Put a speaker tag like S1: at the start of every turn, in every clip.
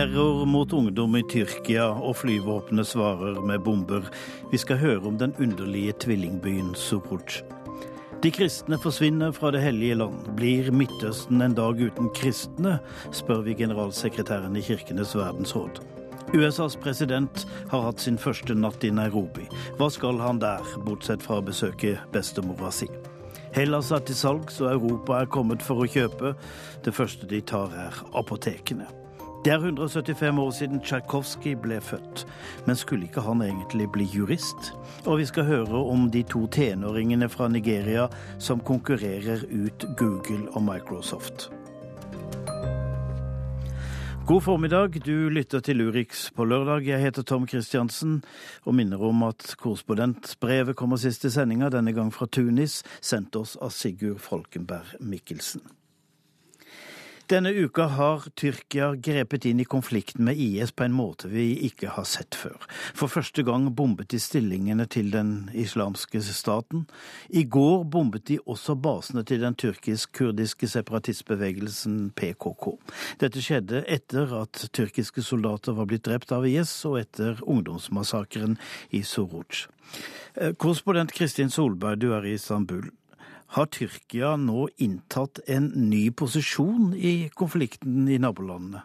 S1: Terror mot ungdom i Tyrkia og flyvåpenet svarer med bomber. Vi skal høre om den underlige tvillingbyen Suruc. De kristne forsvinner fra Det hellige land. Blir Midtøsten en dag uten kristne, spør vi generalsekretæren i Kirkenes verdensråd. USAs president har hatt sin første natt i Nairobi. Hva skal han der, bortsett fra å besøke bestemora si? Hellas er til salgs, og Europa er kommet for å kjøpe. Det første de tar, er apotekene. Det er 175 år siden Tsjajkovskij ble født, men skulle ikke han egentlig bli jurist? Og vi skal høre om de to tenåringene fra Nigeria som konkurrerer ut Google og Microsoft. God formiddag, du lytter til Urix på lørdag. Jeg heter Tom Kristiansen og minner om at korrespondentbrevet kommer sist i sendinga, denne gang fra Tunis, sendt oss av Sigurd Folkenberg Mikkelsen. Denne uka har Tyrkia grepet inn i konflikten med IS på en måte vi ikke har sett før. For første gang bombet de stillingene til den islamske staten. I går bombet de også basene til den tyrkisk-kurdiske separatistbevegelsen PKK. Dette skjedde etter at tyrkiske soldater var blitt drept av IS, og etter ungdomsmassakren i Soruc. Eh, korrespondent Kristin Solberg, du er i Istanbul. Har Tyrkia nå inntatt en ny posisjon i konflikten i nabolandene?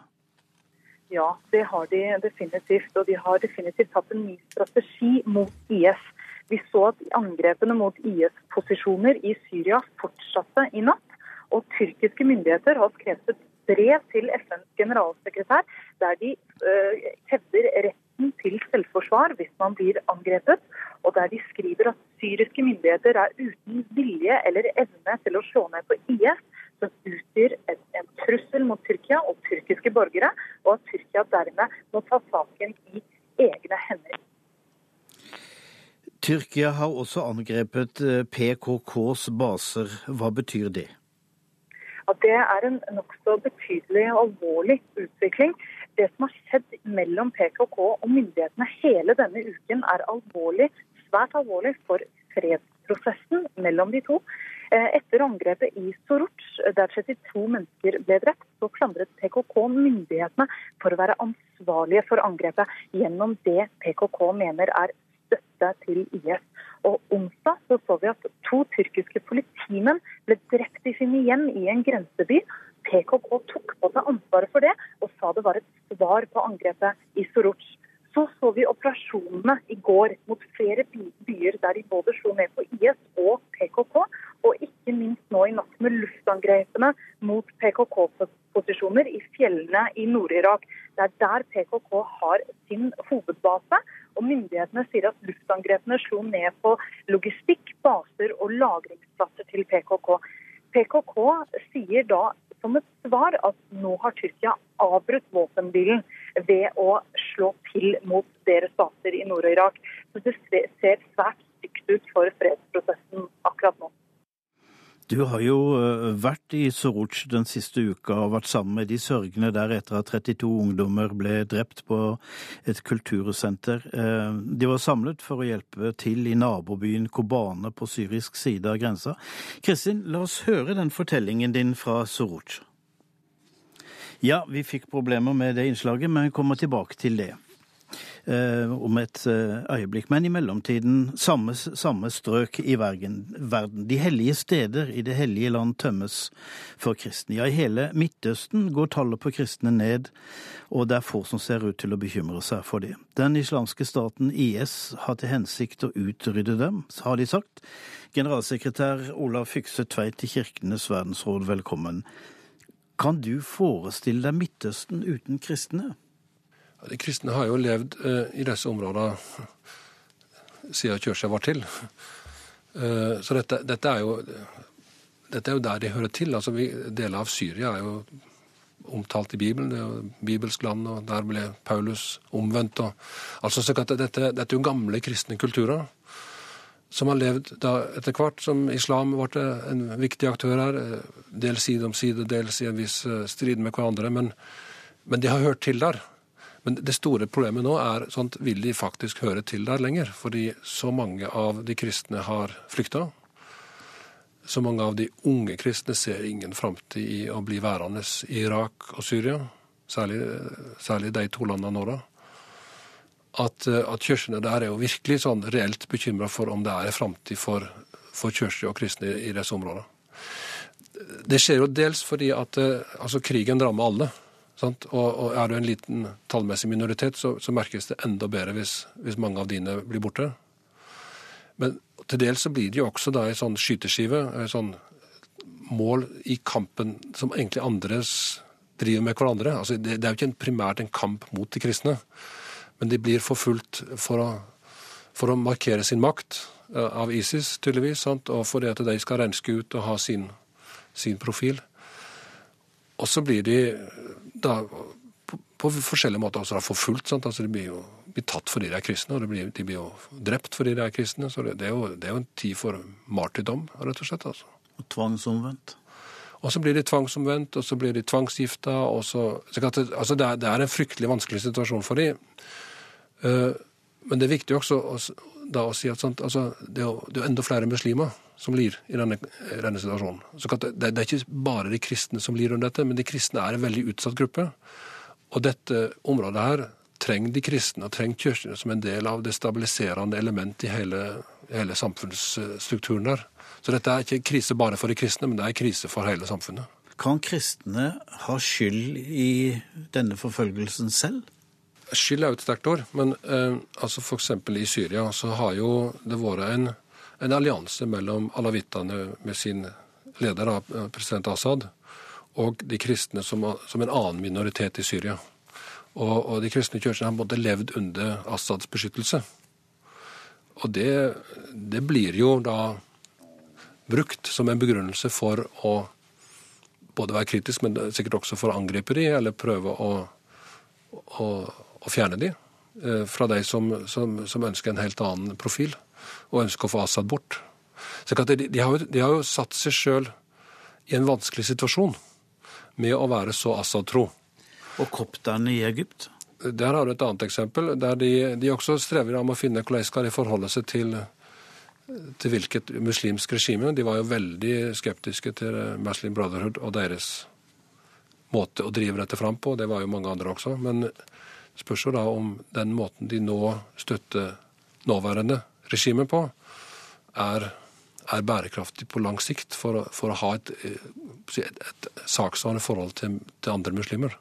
S2: Ja, det har de definitivt. Og de har definitivt hatt en ny strategi mot IS. Vi så at angrepene mot IS-posisjoner i Syria fortsatte i natt. Og tyrkiske myndigheter har skrevet et brev til FNs generalsekretær der de øh, hevder retten til selvforsvar hvis man blir angrepet og der de skriver at syriske myndigheter er uten vilje eller evne til å slå ned på IS, som utgjør en, en trussel mot Tyrkia og tyrkiske borgere, og at Tyrkia dermed må ta saken i egne hender.
S1: Tyrkia har også angrepet eh, PKKs baser. Hva betyr det?
S2: At det er en nokså betydelig og alvorlig utvikling. Det som har skjedd mellom PKK og myndighetene hele denne uken er alvorlig svært alvorlig for fredsprosessen mellom de to. Eh, etter angrepet i Soruc, der 32 mennesker ble drept, så klandret PKK myndighetene for å være ansvarlige for angrepet gjennom det PKK mener er støtte til IS. Og Onsdag så, så vi at to tyrkiske politimenn ble drept i sine hjem i en grenseby. PKK tok på seg ansvaret for det og sa det var et svar på angrepet i Soruch. Så så vi operasjonene i går mot flere byer der de både slo ned på IS og PKK, og ikke minst nå i natt med luftangrepene mot PKK-posisjoner i fjellene i Nord-Irak. Det er der PKK har sin hovedbase. Og myndighetene sier at luftangrepene slo ned på logistikk, baser og lagringsplasser til PKK. PKK sier da som et svar at nå har Tyrkia avbrutt våpenbilen ved å slå til mot deres stater i Nord-Irak. Så det ser svært stygt ut for nå.
S1: Du har jo eh, vært i Soruc den siste uka og vært sammen med de sørgende der etter at 32 ungdommer ble drept på et kultursenter. Eh, de var samlet for å hjelpe til i nabobyen Kobane på syrisk side av grensa. Kristin, la oss høre den fortellingen din fra Soruc. Ja, vi fikk problemer med det innslaget, men kommer tilbake til det eh, om et eh, øyeblikk. Men i mellomtiden samme, samme strøk i verden. De hellige steder i Det hellige land tømmes for kristne. Ja, i hele Midtøsten går tallet på kristne ned, og det er få som ser ut til å bekymre seg for det. Den islamske staten IS har til hensikt å utrydde dem, har de sagt. Generalsekretær Olav Fykse Tveit i Kirkenes verdensråd, velkommen. Kan du forestille deg Midtøsten uten kristne?
S3: De kristne har jo levd uh, i disse områdene siden kirka var til. Uh, så dette, dette, er jo, dette, er jo, der de hører til. Altså, deler av Syria er jo omtalt i Bibelen. Det er jo bibelsk land, og der ble Paulus omvendt. Og, altså, så dette, dette, er jo gamle kristne kulturer som har levd da etter hvert, som islam ble en viktig aktør her. Dels side om side, dels i en viss eh, strid med hverandre. Men, men de har hørt til der. Men det store problemet nå er sånn vil de faktisk høre til der lenger? Fordi så mange av de kristne har flykta. Så mange av de unge kristne ser ingen framtid i å bli værende i Irak og Syria. særlig, særlig de to landene nå, da. At, at kirkene der er jo virkelig sånn reelt bekymra for om det er en framtid for, for kirker og kristne i, i disse områdene. Det skjer jo dels fordi at altså, krigen rammer alle. Og, og er du en liten tallmessig minoritet, så, så merkes det enda bedre hvis, hvis, mange av dine blir borte. Men til dels så blir det jo også da ei sånn skyteskive, et sånn mål i kampen som egentlig andres driver med hverandre. Altså, det, det, er jo ikke en primært en kamp mot de kristne, men de blir forfulgt for å, for å markere sin makt uh, av ISIS, tydeligvis, sant? og fordi at de skal renske ut og ha sin, sin profil. Og så blir de da på, på forskjellige måter også forfulgt. Sant? Altså, de blir jo blir tatt fordi de er kristne, og de blir, de blir jo drept fordi de er kristne. Så det, det, er, jo, det er, jo, en tid for martyrdom, rett og slett. altså.
S1: Og tvangsomvendt?
S3: Og så blir de tvangsomvendt, og så blir de tvangsgifta. så, så det, altså det, er, det, er, en fryktelig vanskelig situasjon for dem. Uh, men det er viktig også å, da, å si at sånt, altså, det, er jo, det er enda flere muslimer som lir i denne, i denne situasjonen. Så det, det, er ikke bare de kristne som lir under dette, men de kristne er en veldig utsatt gruppe. Og dette området her trenger de kristne og trenger kirkene som en del av det stabiliserende element i hele, hele samfunnsstrukturen der. Så dette er ikke krise bare for de kristne, men det er krise for hele samfunnet.
S1: Kan kristne ha skyld i denne forfølgelsen selv?
S3: Skyld er jo et sterkt ord, men eh, altså f.eks. i Syria så har jo det vært en en allianse mellom alawittene med sin leder, president Assad, og de kristne som, som en annen minoritet i Syria. Og, og de kristne kirkene har både levd under Assads beskyttelse. Og det, det, blir jo da brukt som en begrunnelse for å både være kritisk, men sikkert også for å angripe de, eller prøve å, å, å fjerne de eh, fra de som, som, som ønsker en helt annen profil og ønsker å få Assad bort. Så de, de, har de, har jo, satt seg sjøl i en vanskelig situasjon med å være så Assad-tro.
S1: Og kopterne i Egypt?
S3: Der har du et annet eksempel, der de, de også strever om å finne hvordan skal de forholde seg til, til hvilket muslimsk regime. De var jo veldig skeptiske til Muslim Brotherhood og deres måte å drive dette fram på. Det var jo mange andre også. Men spørs jo da om den måten de nå støtter nåværende regimet på, er, er, bærekraftig på lang sikt for, for å ha et, et, et saksvarende forhold til, til, andre muslimer.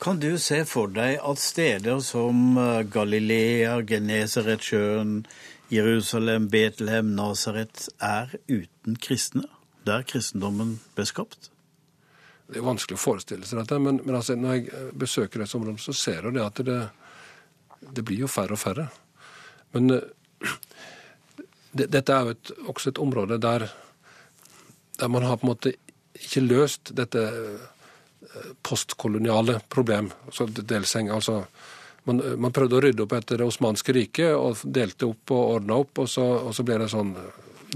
S1: Kan du se for deg at steder som eh, Galilea, Genesaretsjøen, Jerusalem, Betlehem, Nasaret er uten kristne? Der kristendommen ble skapt?
S3: Det er vanskelig å forestille seg dette, men, men altså, når jeg besøker disse områdene, så ser jeg at det, det blir jo færre og færre. Men eh, dette er jo et, også et område der, der, man har på en måte ikke løst dette eh, postkoloniale problem. Altså delseng, altså man, man, prøvde å rydde opp etter det osmanske riket og delte opp og ordna opp, og så, og så, ble det sånn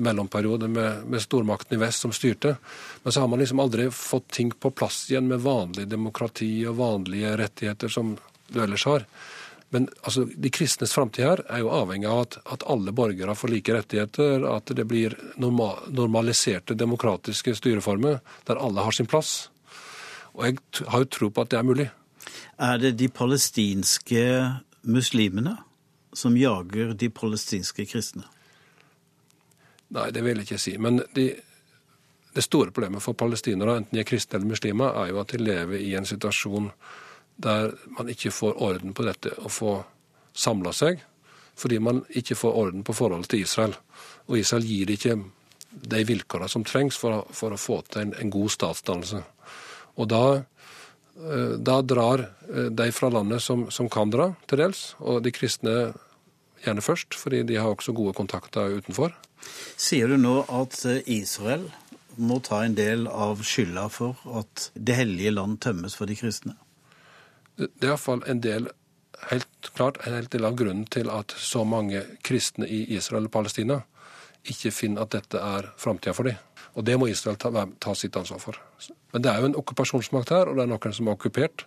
S3: mellomperiode med, med stormakten i vest som styrte. Men så har man liksom aldri fått ting på plass igjen med vanlig demokrati og vanlige rettigheter som du ellers har. Men altså, de kristnes framtid her er jo avhengig av at, at, alle borgere får like rettigheter, at det blir normal, normaliserte demokratiske styreformer der alle har sin plass. Og jeg har jo tro på at det er mulig.
S1: Er det de palestinske muslimene som jager de palestinske kristne?
S3: Nei, det vil jeg ikke si. Men de, det store problemet for palestinere, enten de er kristne eller muslimer, er jo at de lever i en situasjon der man ikke får orden på dette og får samla seg, fordi man ikke får orden på forholdet til Israel. Og Israel gir ikke de vilkårene som trengs for, for, å få til en, en god statsdannelse. Og da, eh, da, drar eh, de fra landet som, som, kan dra, til dels, og de kristne gjerne først, fordi de har også gode kontakter utenfor.
S1: Sier du nå at eh, Israel må ta en del av skylda for at det hellige land tømmes for de kristne?
S3: Det er iallfall en del helt klart en hel del av grunnen til at så mange kristne i Israel og Palestina ikke finner at dette er framtida for dem. Og det må Israel ta, ta, sitt ansvar for. Men det er jo en okkupasjonsmakt her, og det er noen som er okkupert.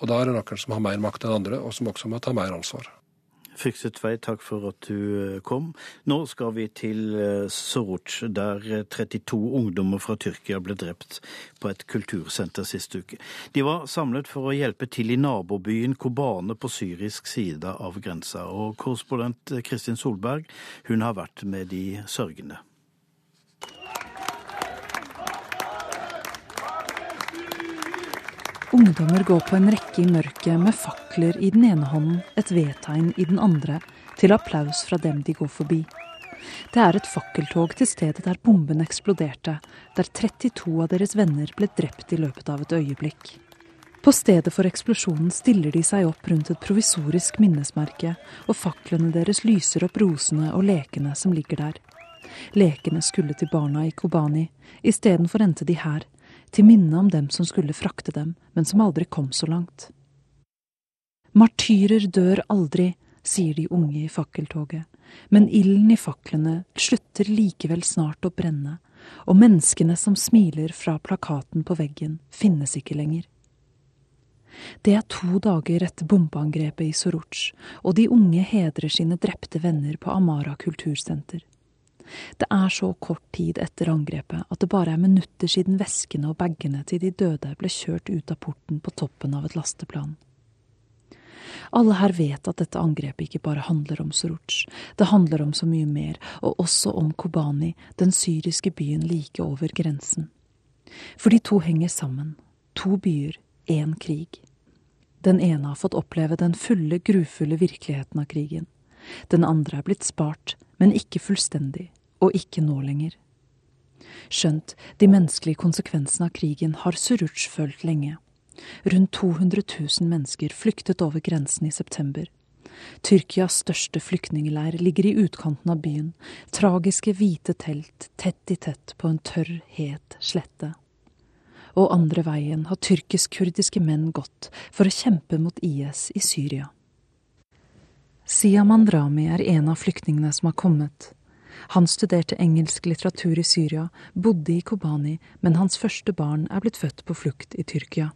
S3: Og da er det noen som har mer makt enn andre, og som også må ta mer ansvar.
S1: Fyksetvei, takk for at du eh, kom. Nå skal vi til Soroc, Soruc, der 32 ungdommer fra Tyrkia ble drept på et kultursenter sist uke. De var samlet for å hjelpe til i nabobyen Kobane på syrisk side av grensa. Og korrespondent Kristin Solberg, hun har vært med de sørgende.
S4: Ungdommer går på en rekke i mørket med fakler i den ene hånden, et vedtegn i den andre, til applaus fra dem de går forbi. Det er et fakkeltog til stedet der bomben eksploderte, der 32 av deres venner ble drept i løpet av et øyeblikk. På stedet for eksplosjonen stiller de seg opp rundt et provisorisk minnesmerke, og faklene deres lyser opp rosene og lekene som ligger der. Lekene skulle til barna i Kobani, istedenfor endte de her, til minne om dem som skulle frakte dem, men som aldri kom så langt. Martyrer dør aldri, sier de unge i fakkeltoget, men ilden i faklene slutter likevel snart å brenne, og menneskene som smiler fra plakaten på veggen, finnes ikke lenger. Det er to dager etter bombeangrepet i Soruch, og de unge hedrer sine drepte venner på Amara kultursenter. Det er så kort tid etter angrepet at det bare er minutter siden veskene og bagene til de døde ble kjørt ut av porten på toppen av et lasteplan. Alle her vet at dette angrepet ikke bare handler om Soruc. Det handler om så mye mer, og også om Kobani, den syriske byen like over grensen. For de to henger sammen. To byer, én krig. Den ene har fått oppleve den fulle, grufulle virkeligheten av krigen. Den andre er blitt spart, men ikke fullstendig og ikke nå lenger. Skjønt de menneskelige konsekvensene av krigen har Suruc følt lenge. Rundt 200 000 mennesker flyktet over grensen i september. Tyrkias største flyktningleir ligger i utkanten av byen, tragiske hvite telt tett i tett på en tørr, het slette. Og andre veien har tyrkisk-kurdiske menn gått for å kjempe mot IS i Syria. Siaman Rami er en av flyktningene som har kommet. Han studerte engelsk litteratur i Syria, bodde i Kobani, men hans første barn er blitt født på flukt i Tyrkia.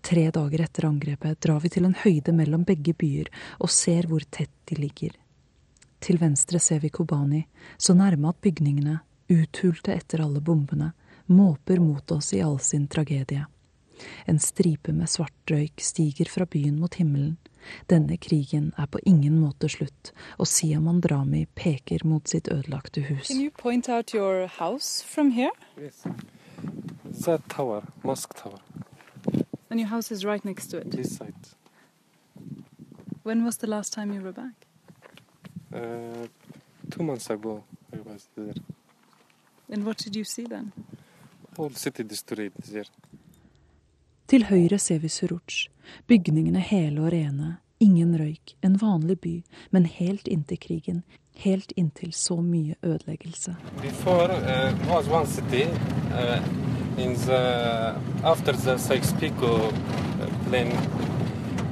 S4: Tre dager etter angrepet drar vi til en høyde mellom begge byer og ser hvor tett de ligger. Til venstre ser vi Kobani, så nærme at bygningene, uthulte etter alle bombene, måper mot oss i all sin tragedie. En stripe med svart røyk stiger fra byen mot himmelen, denne krigen er på ingen måte slutt, og Siam Andrami peker mot sitt ødelagte hus.
S5: Kan du point ut your house from Ja.
S3: Yes. er tower, mosque tower.
S5: And your house is right next to it.
S3: This side.
S5: When was the last time you were back?
S3: Uh, two months ago, I was there.
S5: And what did you see then?
S3: Whole city destroyed there.
S4: Til høyre ser vi Suruc. Bygningene hele og rene. Ingen røyk. En vanlig by, men helt inntil krigen. Helt inntil så mye ødeleggelse.
S3: Before uh, was one city. Uh, in the, after the Sykes-Picot plane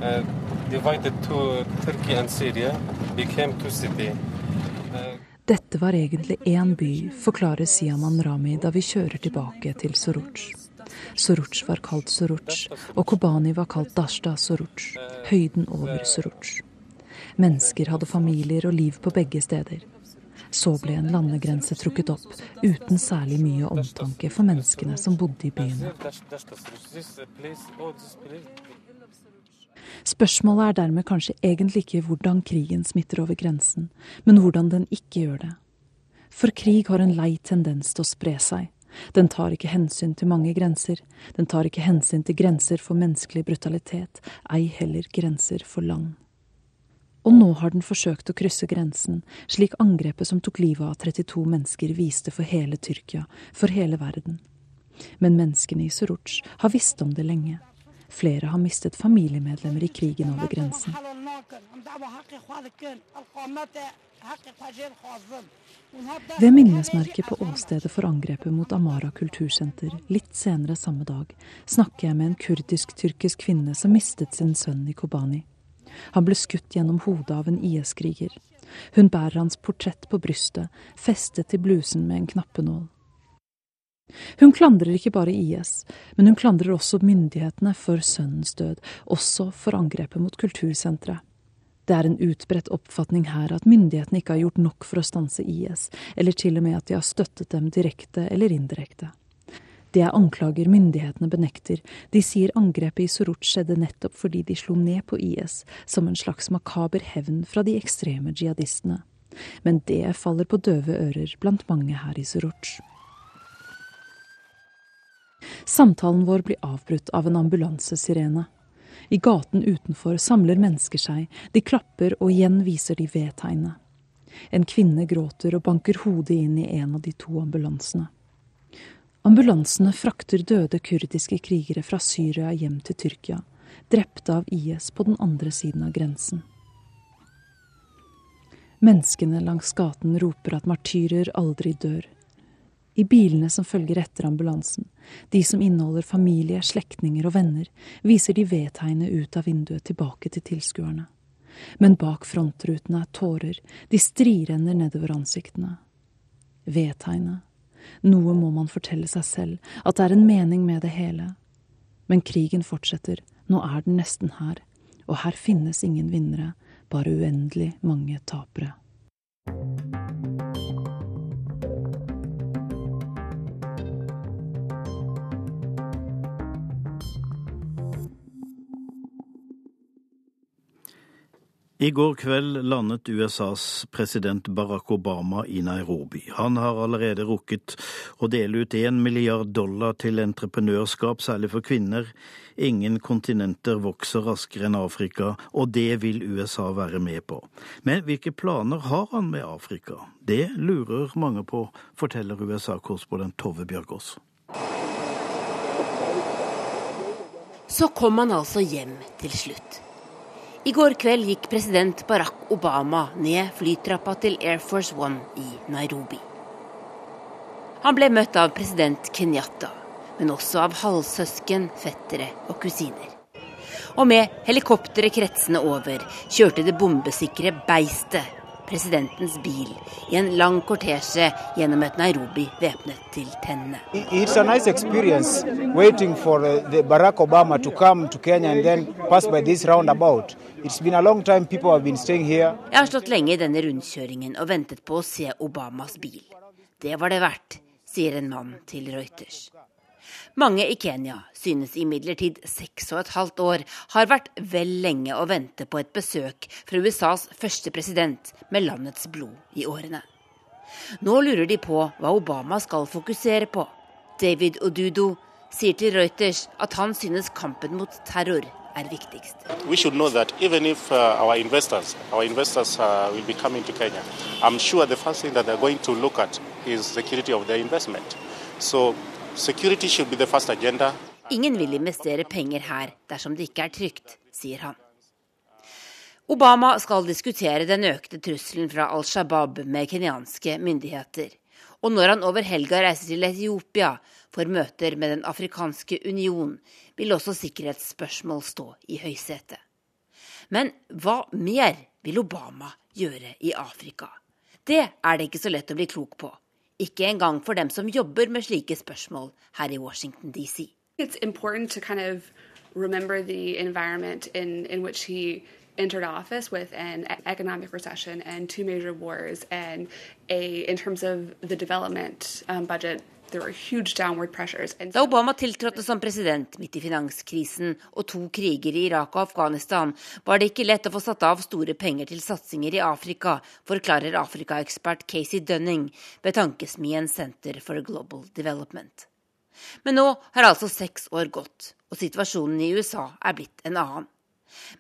S3: uh, divided to Turkey and Syria, became two city. Uh,
S4: Dette var egentlig én by, forklarer Siaman Rami da vi kjører tilbake til Soruc. Soruc var kalt Soruc, og Kobani var kalt Dashta Soruc, høyden over Soruc. Mennesker hadde familier og liv på begge steder. Så ble en landegrense trukket opp, uten særlig mye omtanke for menneskene som bodde i byene. Spørsmålet er dermed kanskje egentlig ikke hvordan krigen smitter over grensen, men hvordan den ikke gjør det. For krig har en lei tendens til å spre seg. Den tar ikke hensyn til mange grenser. Den tar ikke hensyn til grenser for menneskelig brutalitet, ei heller grenser for land. Og nå har den forsøkt å krysse grensen, slik angrepet som tok livet av 32 mennesker viste for hele Tyrkia, for hele verden. Men menneskene i Suruc har visst om det lenge. Flere har mistet familiemedlemmer i krigen over grensen. Ved minnesmerket på åstedet for angrepet mot Amara kultursenter litt senere samme dag snakker jeg med en kurdisk-tyrkisk kvinne som mistet sin sønn i Kobani. Han ble skutt gjennom hodet av en IS-kriger. Hun bærer hans portrett på brystet, festet til blusen med en knappenål. Hun klandrer ikke bare IS, men hun klandrer også myndighetene for sønnens død, også for angrepet mot kultursenteret. Det er en utbredt oppfatning her at myndighetene ikke har gjort nok for å stanse IS, eller til og med at de har støttet dem direkte eller indirekte. Det er anklager myndighetene benekter. De sier angrepet i Suruc skjedde nettopp fordi de slo ned på IS, som en slags makaber hevn fra de ekstreme jihadistene. Men det faller på døve ører blant mange her i Suruc. Samtalen vår blir avbrutt av en ambulansesirene. I gaten utenfor samler mennesker seg, de klapper og igjen viser de V-tegnet. En kvinne gråter og banker hodet inn i en av de to ambulansene. Ambulansene frakter døde kurdiske krigere fra Syria hjem til Tyrkia, drepte av IS på den andre siden av grensen. Menneskene langs gaten roper at martyrer aldri dør. I bilene som følger etter ambulansen, de som inneholder familie, slektninger og venner, viser de vedtegnet ut av vinduet tilbake til tilskuerne. Men bak frontrutene er tårer, de strirenner nedover ansiktene. Vedtegnet. Noe må man fortelle seg selv, at det er en mening med det hele. Men krigen fortsetter, nå er den nesten her, og her finnes ingen vinnere, bare uendelig mange tapere.
S1: I går kveld landet USAs president Barack Obama i Nairobi. Han har allerede rukket å dele ut én milliard dollar til entreprenørskap, særlig for kvinner. Ingen kontinenter vokser raskere enn Afrika, og det vil USA være med på. Men hvilke planer har han med Afrika? Det lurer mange på, forteller USA-korrespondent Tove Bjørgaas.
S6: Så kom han altså hjem til slutt. I går kveld gikk president Barack Obama ned flytrappa til Air Force One i Nairobi. Han ble møtt av president Kenyatta, men også av halvsøsken, fettere og kusiner. Og med helikopteret kretsende over kjørte det bombesikre beistet presidentens bil i en lang kortesje gjennom et Nairobi væpnet til tennene.
S7: It's a nice experience waiting for uh, Barack Obama to come to Kenya and then pass by this roundabout. It's been a long time people have been staying here.
S6: Jeg har stått lenge i denne rundkjøringen og ventet på å se Obamas bil. Det var det verdt, sier en mann til Reuters. Mange i Kenya synes imidlertid seks og et halvt år har vært vel lenge å vente på et besøk fra USAs første president med landets blod i årene. Nå lurer de på hva Obama skal fokusere på. David Odudo sier til Reuters at han synes kampen mot terror er viktigst.
S8: If uh, our investors, our investors uh, Kenya, I'm sure the first thing that they're going to look at is security of their investment. So
S6: Ingen vil investere penger her dersom det ikke er trygt, sier han. Obama skal diskutere den økte trusselen fra Al Shabaab med kenyanske myndigheter. Og når han over helga reiser til Etiopia for møter med Den afrikanske union, vil også sikkerhetsspørsmål stå i høysetet. Men hva mer vil Obama gjøre i Afrika? Det er det ikke så lett å bli klok på. Ikke engang for dem som jobber med slike spørsmål her i Washington DC.
S9: Kind of remember the environment in, in which he entered office with an economic recession and two major wars and a in terms of um,
S6: da Obama tiltrådte som president midt i finanskrisen og to kriger i Irak og Afghanistan, var det ikke lett å få satt av store penger til satsinger i Afrika, forklarer Afrika-ekspert Casey Dunning ved tankesmien Center for Global Development. Men nå har altså seks år gått, og situasjonen i USA er blitt en annen.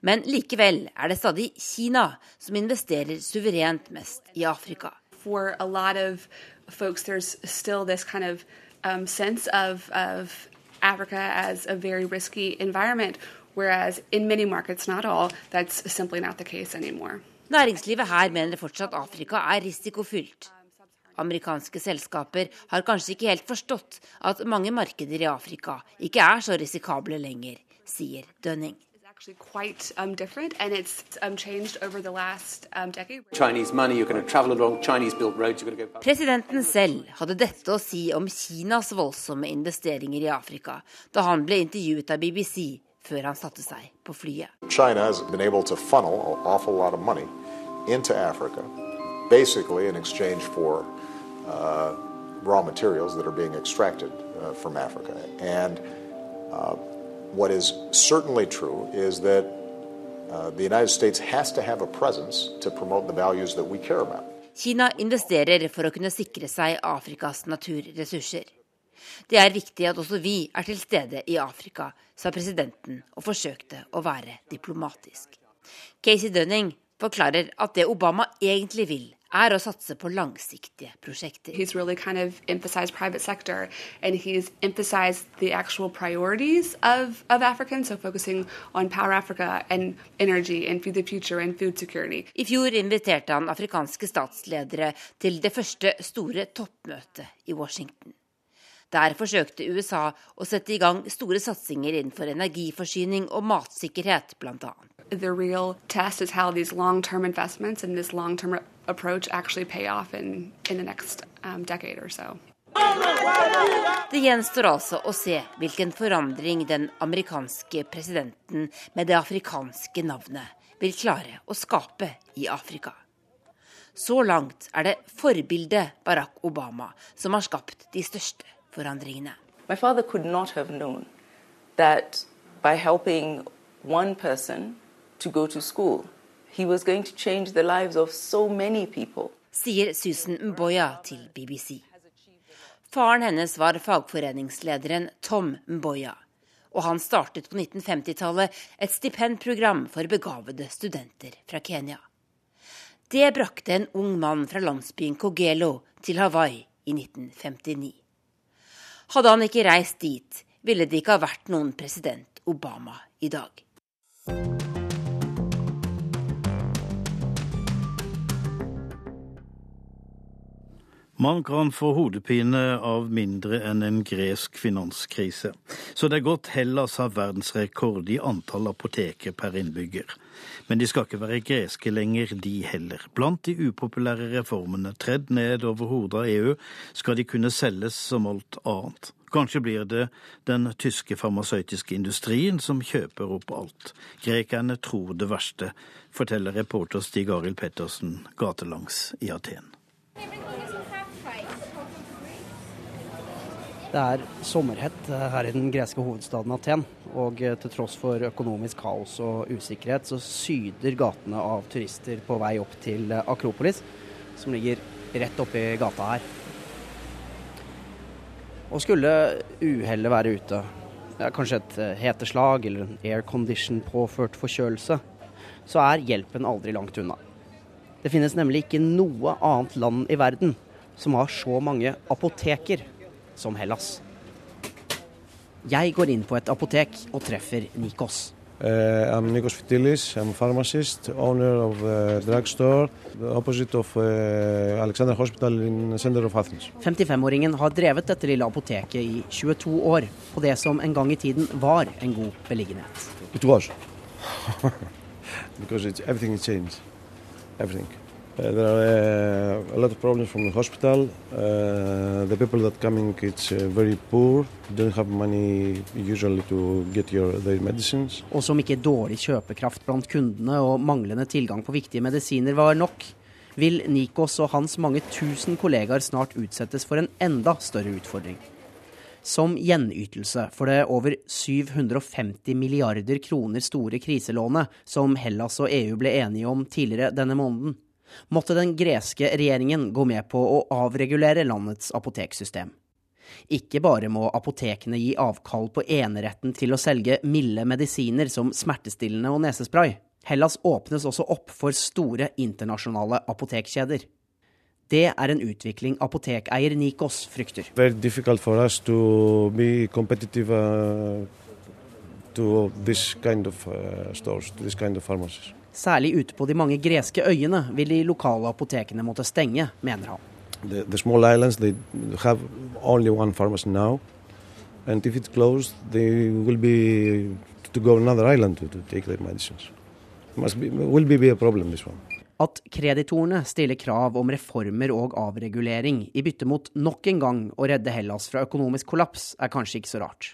S6: Men likevel er det stadig Kina som investerer suverent mest i Afrika.
S9: For a lot of folks, there's still this kind of um, sense of, of Africa as a very risky environment, whereas in many markets, not all, that's simply not the case anymore.
S6: Næringslivet her mener fortsatt Afrika er risikofylt. Amerikanske selskaper har kanskje ikke helt forstått at mange markeder i Afrika ikke er så risikable lenger, sier Dønning
S9: actually quite um, different and it's um, changed over the last um, decade.
S6: Chinese money, you're going to travel along Chinese-built roads, you're going to go... Presidenten selv hadde dette å si om Kinas voldsomme investeringer i Afrika da han ble intervjuet av BBC før han satte seg på flyet.
S10: China has been able to funnel an awful lot of money into Africa, basically in exchange for uh, raw materials that are being extracted uh, from Africa. And uh, what is certainly true is that uh, the United States has to have a presence to promote the values that we care about.
S6: Kina investerer for å kunne sikre seg Afrikas naturressurser. Det er viktig at også vi er til stede i Afrika, sa presidenten og forsøkte å være diplomatisk. Casey Dunning forklarer at det Obama egentlig vil, er å satse på langsiktige prosjekter.
S9: He's really kind of emphasized private sector and he's emphasized the actual priorities of, of Africans, so focusing on Power Africa and energy and the Future and food security.
S6: I fjor inviterte han afrikanske statsledere til det første store toppmøtet i Washington. Der forsøkte USA å sette i gang store satsinger innenfor energiforsyning og matsikkerhet, bl.a.
S9: The real test is how these long-term investments and this long-term approach actually pay off in, in the next um, decade or so.
S6: Det gjenstår altså å se hvilken forandring den amerikanske presidenten med det afrikanske navnet vil klare å skape i Afrika. Så langt er det forbildet Barack Obama som har skapt de største forandringene.
S11: My father could not have known that by helping one person to go to school,
S6: Sier Susan Mboya til BBC. Faren hennes var fagforeningslederen Tom Mboya, og han startet på 1950-tallet et stipendprogram for begavede studenter fra Kenya. Det brakte en ung mann fra landsbyen Kogelo til Hawaii i 1959. Hadde han ikke reist dit, ville det ikke ha vært noen president Obama i dag.
S1: Man kan få hodepine av mindre enn en gresk finanskrise. Så det er godt Hellas har verdensrekord i antall apoteker per innbygger. Men de skal ikke være greske lenger, de heller. Blant de upopulære reformene tredd ned over hodet av EU, skal de kunne selges som alt annet. Kanskje blir det den tyske farmasøytiske industrien som kjøper opp alt. Grekerne tror det verste, forteller reporter Stig Arild Pettersen gatelangs i Aten.
S12: Det er sommerhett her i den greske hovedstaden Aten. Og til tross for økonomisk kaos og usikkerhet, så syder gatene av turister på vei opp til Akropolis, som ligger rett oppi gata her. Og skulle uhellet være ute, ja, kanskje et heteslag eller en aircondition påført forkjølelse, så er hjelpen aldri langt unna. Det finnes nemlig ikke noe annet land i verden som har så mange apoteker som Hellas. Jeg går inn på et apotek og treffer Nikos.
S13: Uh, I'm Nikos Fitilis. I'm pharmacist, owner of a drugstore opposite of uh, Alexander Hospital in the center of Athens.
S12: 55-åringen har drevet dette lille apoteket i 22 år, på det som en gang i tiden var en god beliggenhet.
S13: It was. Because it's, everything changed. Everything. Uh, there are uh, a lot of problems from the hospital. Uh, the people that coming, it's very poor. Don't have money usually to get your, their medicines.
S12: Og som ikke dårlig kjøpekraft blant kundene og manglende tilgang på viktige medisiner var nok, vil Nikos og hans mange tusen kollegaer snart utsettes for en enda større utfordring. Som gjenytelse for det over 750 milliarder kroner store kriselånet som Hellas og EU ble enige om tidligere denne måneden måtte den greske regjeringen gå med på å avregulere landets apoteksystem. Ikke bare må apotekene gi avkall på eneretten til å selge milde medisiner som smertestillende og nesespray. Hellas åpnes også opp for store internasjonale apotekkjeder. Det er en utvikling apotekeier Nikos frykter.
S13: Very difficult for us to be competitive uh, to this kind of uh, stores, to this kind of pharmacies.
S12: Særlig ute på de mange greske øyene vil de lokale apotekene måtte stenge, mener han.
S13: The, the small islands they have only one pharmacy now, and if it's closed, they will be to go another island to, to take their medicines. Must be, will be a problem, this one.
S12: At kreditorene stiller krav om reformer og avregulering i bytte mot nok en gang å redde Hellas fra økonomisk kollaps, er kanskje ikke så rart.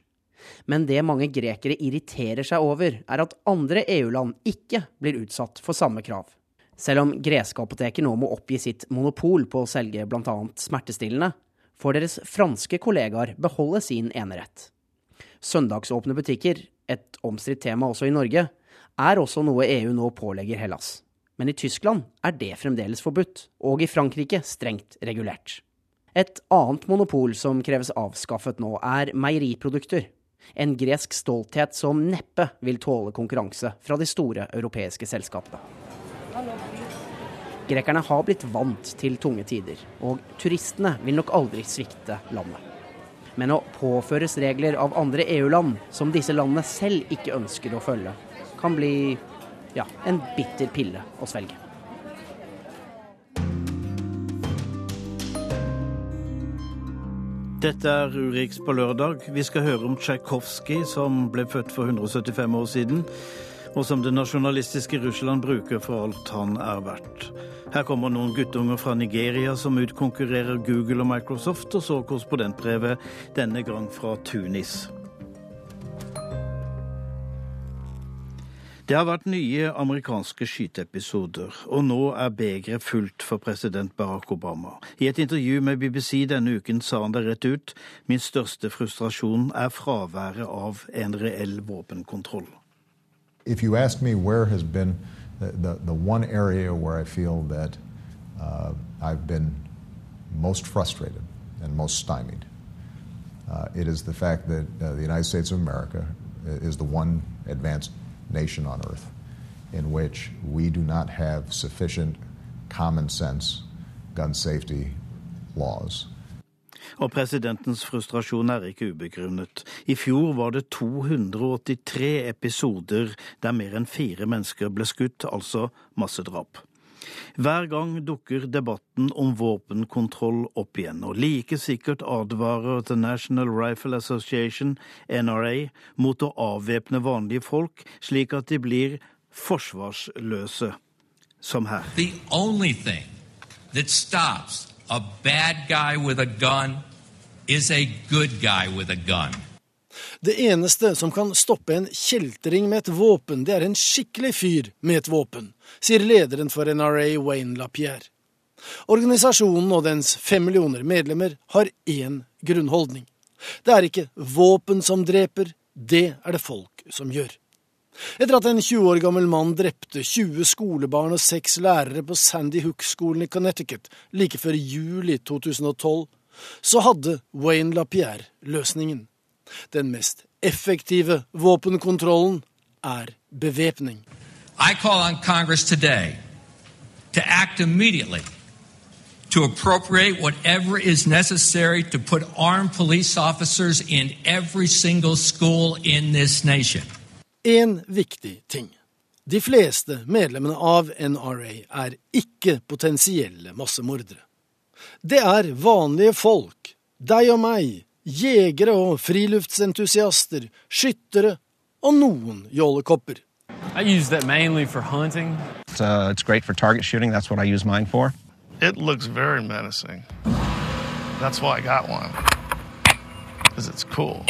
S12: Men det mange grekere irriterer seg over, er at andre EU-land ikke blir utsatt for samme krav. Selv om greske apoteker nå må oppgi sitt monopol på å selge bl.a. smertestillende, får deres franske kollegaer beholde sin enerett. Søndagsåpne butikker, et omstridt tema også i Norge, er også noe EU nå pålegger Hellas. Men i Tyskland er det fremdeles forbudt, og i Frankrike strengt regulert. Et annet monopol som kreves avskaffet nå, er meieriprodukter. En gresk stolthet som neppe vil tåle konkurranse fra de store europeiske selskapene. Grekerne har blitt vant til tunge tider, og turistene vil nok aldri svikte landet. Men å påføres regler av andre EU-land som disse landene selv ikke ønsker å følge, kan bli ja, en bitter pille å svelge.
S1: Dette er Urix på lørdag. Vi skal høre om Tsjajkovskij, som ble født for 175 år siden, og som det nasjonalistiske Russland bruker for alt han er verdt. Her kommer noen guttunger fra Nigeria som utkonkurrerer Google og Microsoft, og så korrespondentbrevet, denne gang fra Tunis. Det har vært nye amerikanske skyteepisoder, og nå er begeret fullt for president Barack Obama. I et intervju med BBC denne uken sa han det rett ut min største frustrasjon er fraværet av en reell våpenkontroll.
S10: If you ask me where has been the, the, the one area where I feel that uh, I've been most frustrated and most stymied, uh, it is the fact that uh, the United States of America is the one advanced nation on earth in which we do not have sufficient common sense gun safety laws.
S1: Og presidentens frustrasjon er ikke ubegrunnet. I fjor var det 283 episoder der mer enn fire mennesker ble skutt, altså massedrap. Hver gang dukker debatten om våpenkontroll opp igjen, og like sikkert advarer The National Rifle Association, NRA, mot å avvæpne vanlige folk slik at de blir forsvarsløse, som her.
S14: The only thing that stops a bad guy with a gun is a good guy with a gun.
S15: Det eneste som kan stoppe en kjeltring med et våpen, det er en skikkelig fyr med et våpen, sier lederen for NRA, Wayne LaPierre. Organisasjonen og dens fem millioner medlemmer har én grunnholdning. Det er ikke våpen som dreper, det er det folk som gjør. Etter at en 20 år gammel mann drepte 20 skolebarn og seks lærere på Sandy Hook-skolen i Connecticut like før juli 2012, så hadde Wayne LaPierre løsningen. Den mest effektive våpenkontrollen er bevæpning.
S14: I call on Congress today to act immediately to appropriate whatever is necessary to put armed police officers in every single school in this nation.
S15: En viktig ting. De fleste medlemmene av NRA er ikke potensielle massemordere. Det er vanlige folk, deg og meg, jegere og friluftsentusiaster, skyttere og noen jålekopper.
S16: I use that mainly for hunting.
S17: It's, uh, it's great for target shooting. That's what I use mine for.
S18: It looks very menacing. That's why I got one. Because it's cool.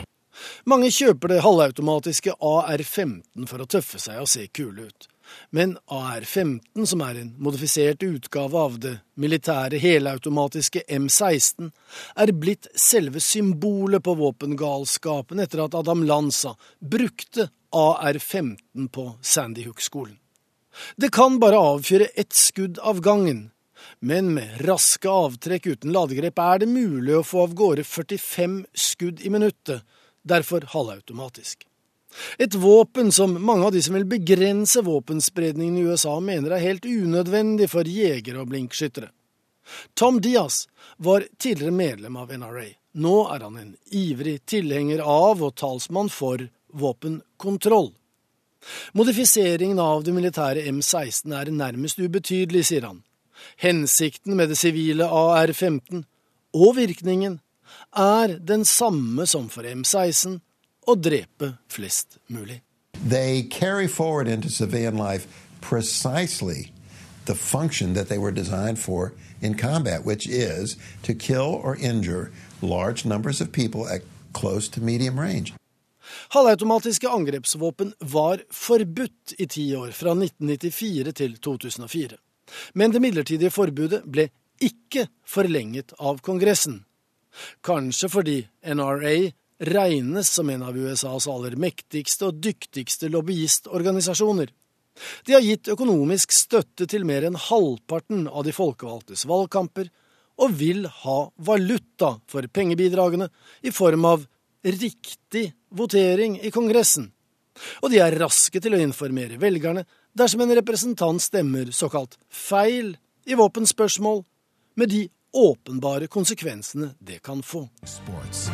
S15: Mange kjøper det halvautomatiske AR-15 for å tøffe seg og se kule ut. Men AR-15, som er en modifisert utgave av det militære helautomatiske M16, er blitt selve symbolet på våpengalskapen etter at Adam Lanza brukte AR-15 på Sandy Hook-skolen. Det kan bare avfyre ett skudd av gangen, men med raske avtrekk uten ladegrep er det mulig å få av gårde 45 skudd i minuttet, derfor halvautomatisk. Et våpen som mange av de som vil begrense våpenspredningen i USA, mener er helt unødvendig for jegere og blinkskyttere. Tom Diaz var tidligere medlem av NRA. Nå er han en ivrig tilhenger av og talsmann for våpenkontroll. Modifiseringen av det militære M16 er nærmest ubetydelig, sier han. Hensikten med det sivile AR-15 og virkningen er den samme som for M16 å drepe flest mulig.
S19: They carry forward into civilian life precisely the function that they were designed for in combat, which is to kill or injure large numbers of people at close to medium range.
S15: Halvautomatiske angrepsvåpen var forbudt i ti år, fra 1994 til 2004. Men det midlertidige forbudet ble ikke forlenget av Kongressen. Kanskje fordi NRA regnes som en av USAs aller mektigste og dyktigste lobbyistorganisasjoner. De har gitt økonomisk støtte til mer enn halvparten av de folkevalgtes valgkamper, og vil ha valuta for pengebidragene i form av riktig votering i Kongressen. Og de er raske til å informere velgerne dersom en representant stemmer såkalt feil i våpenspørsmål, med de åpenbare konsekvensene det kan få. Sports.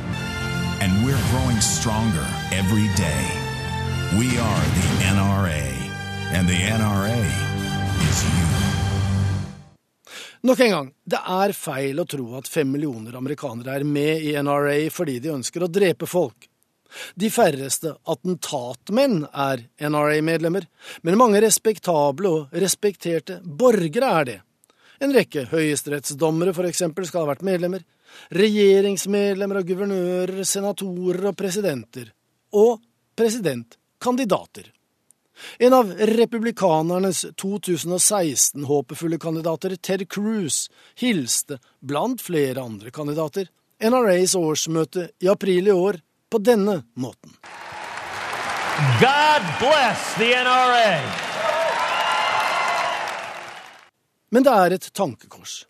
S15: And we're growing stronger every day. We are the NRA, and the NRA is you. Nok en gang, det er feil å tro at fem millioner amerikanere er med i NRA fordi de ønsker å drepe folk. De færreste attentatmenn er NRA-medlemmer, men mange respektable og respekterte borgere er det. En rekke høyesterettsdommere for eksempel skal ha vært medlemmer, regjeringsmedlemmer og guvernører, senatorer og presidenter, og presidentkandidater. En av republikanernes 2016-håpefulle kandidater, Ted Cruz, hilste, blant flere andre kandidater, NRAs årsmøte i april i år på denne måten. God bless the NRA! Men det er et tankekors.